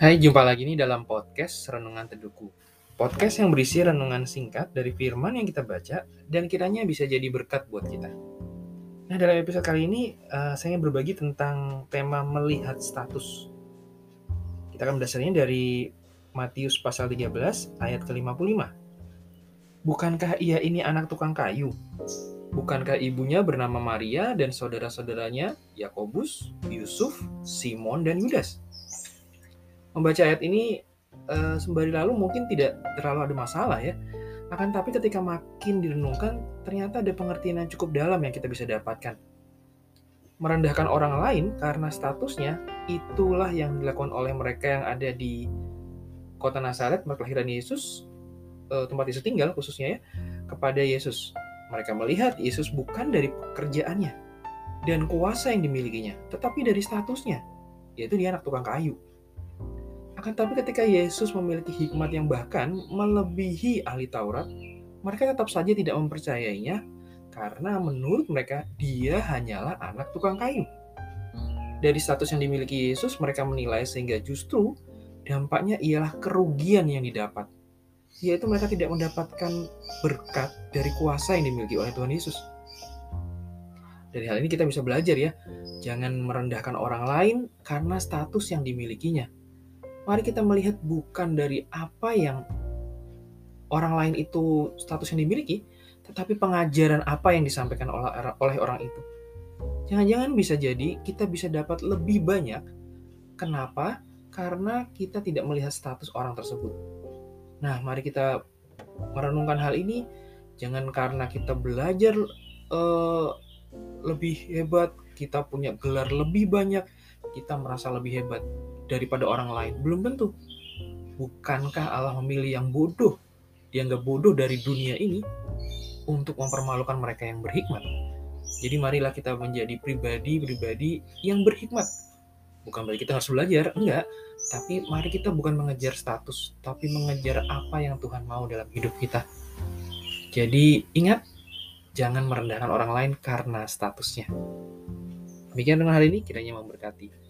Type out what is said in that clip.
Hai, jumpa lagi nih dalam podcast Renungan Teduhku. Podcast yang berisi renungan singkat dari firman yang kita baca dan kiranya bisa jadi berkat buat kita. Nah, dalam episode kali ini uh, saya ingin berbagi tentang tema melihat status. Kita akan berdasarnya dari Matius pasal 13 ayat ke-55. Bukankah ia ini anak tukang kayu? Bukankah ibunya bernama Maria dan saudara-saudaranya Yakobus, Yusuf, Simon, dan Yudas? Membaca ayat ini uh, sembari lalu mungkin tidak terlalu ada masalah ya. Akan tapi ketika makin direnungkan, ternyata ada pengertian yang cukup dalam yang kita bisa dapatkan. Merendahkan orang lain karena statusnya, itulah yang dilakukan oleh mereka yang ada di kota Nazaret, tempat kelahiran Yesus, uh, tempat Yesus tinggal khususnya ya, kepada Yesus mereka melihat Yesus bukan dari pekerjaannya dan kuasa yang dimilikinya, tetapi dari statusnya, yaitu dia anak tukang kayu. Akan tapi ketika Yesus memiliki hikmat yang bahkan melebihi ahli Taurat, mereka tetap saja tidak mempercayainya karena menurut mereka dia hanyalah anak tukang kayu. Dari status yang dimiliki Yesus, mereka menilai sehingga justru dampaknya ialah kerugian yang didapat yaitu mereka tidak mendapatkan berkat dari kuasa yang dimiliki oleh Tuhan Yesus. Dari hal ini kita bisa belajar ya, jangan merendahkan orang lain karena status yang dimilikinya. Mari kita melihat bukan dari apa yang orang lain itu status yang dimiliki, tetapi pengajaran apa yang disampaikan oleh orang itu. Jangan-jangan bisa jadi kita bisa dapat lebih banyak. Kenapa? Karena kita tidak melihat status orang tersebut Nah, mari kita merenungkan hal ini. Jangan karena kita belajar uh, lebih hebat, kita punya gelar lebih banyak, kita merasa lebih hebat daripada orang lain. Belum tentu. Bukankah Allah memilih yang bodoh, dianggap bodoh dari dunia ini untuk mempermalukan mereka yang berhikmat? Jadi marilah kita menjadi pribadi-pribadi yang berhikmat. Bukan berarti kita harus belajar, enggak tapi mari kita bukan mengejar status, tapi mengejar apa yang Tuhan mau dalam hidup kita. Jadi ingat, jangan merendahkan orang lain karena statusnya. Demikian dengan hari ini kiranya memberkati.